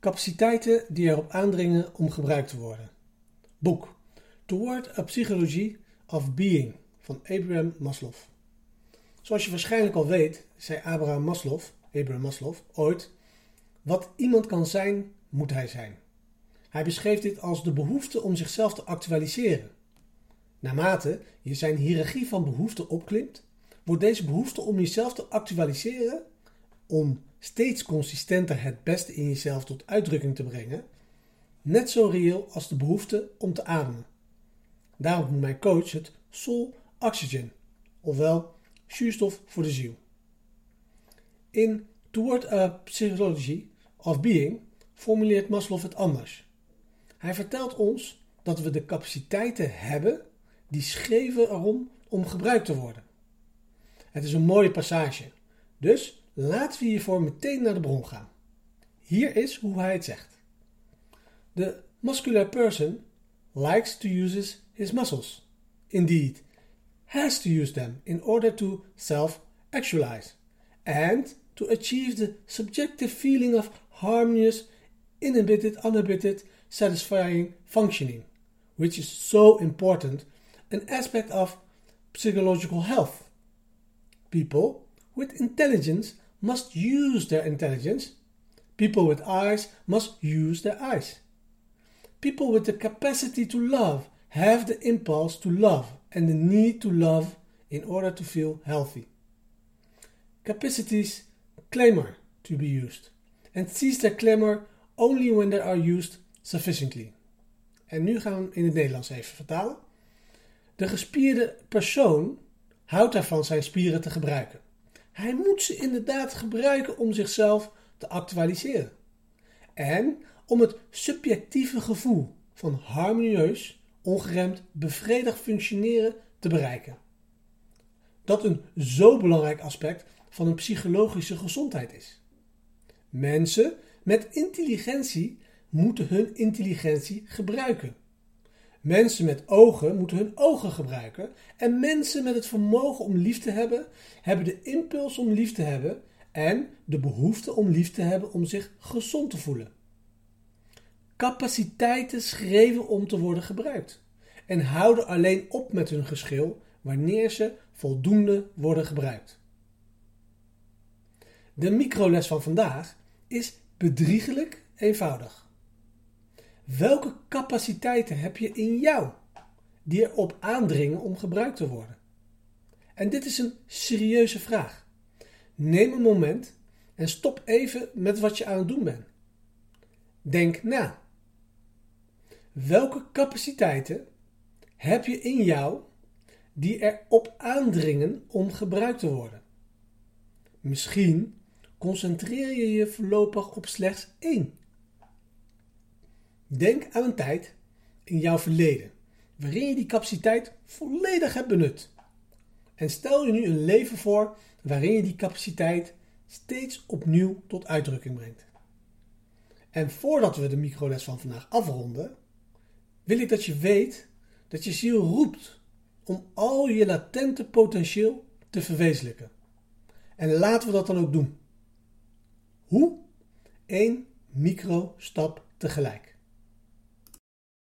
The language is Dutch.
Capaciteiten die erop aandringen om gebruikt te worden. Boek Toward a Psychology of Being van Abraham Maslow. Zoals je waarschijnlijk al weet, zei Abraham Maslow, Abraham Maslow ooit: Wat iemand kan zijn, moet hij zijn. Hij beschreef dit als de behoefte om zichzelf te actualiseren. Naarmate je zijn hiërarchie van behoeften opklimt, wordt deze behoefte om jezelf te actualiseren, om steeds consistenter het beste in jezelf tot uitdrukking te brengen, net zo reëel als de behoefte om te ademen. Daarom noemt mijn coach het soul oxygen, ofwel zuurstof voor de ziel. In Toward a Psychology of Being formuleert Maslow het anders. Hij vertelt ons dat we de capaciteiten hebben die schreven erom om gebruikt te worden. Het is een mooie passage, dus laten we hiervoor meteen naar de bron gaan. Hier is hoe hij het zegt. The muscular person likes to use his muscles. Indeed, has to use them in order to self-actualize and to achieve the subjective feeling of harmonious, inhibited, uninhibited, satisfying functioning, which is so important, an aspect of psychological health. People with intelligence must use their intelligence. People with eyes must use their eyes. People with the capacity to love have the impulse to love and the need to love in order to feel healthy. Capacities clamor to be used and cease their clamor only when they are used sufficiently. En nu gaan we in het Nederlands even vertalen. De gespierde persoon houdt ervan zijn spieren te gebruiken. Hij moet ze inderdaad gebruiken om zichzelf te actualiseren. En om het subjectieve gevoel van harmonieus, ongeremd, bevredigd functioneren te bereiken. Dat een zo belangrijk aspect van een psychologische gezondheid is. Mensen met intelligentie moeten hun intelligentie gebruiken. Mensen met ogen moeten hun ogen gebruiken. En mensen met het vermogen om lief te hebben, hebben de impuls om lief te hebben en de behoefte om lief te hebben om zich gezond te voelen. Capaciteiten schreven om te worden gebruikt en houden alleen op met hun geschil wanneer ze voldoende worden gebruikt. De microles van vandaag is bedriegelijk eenvoudig. Welke capaciteiten heb je in jou die erop aandringen om gebruikt te worden? En dit is een serieuze vraag. Neem een moment en stop even met wat je aan het doen bent. Denk na. Welke capaciteiten heb je in jou die erop aandringen om gebruikt te worden? Misschien concentreer je je voorlopig op slechts één Denk aan een tijd in jouw verleden waarin je die capaciteit volledig hebt benut. En stel je nu een leven voor waarin je die capaciteit steeds opnieuw tot uitdrukking brengt. En voordat we de microles van vandaag afronden, wil ik dat je weet dat je ziel roept om al je latente potentieel te verwezenlijken. En laten we dat dan ook doen. Hoe? Eén micro-stap tegelijk.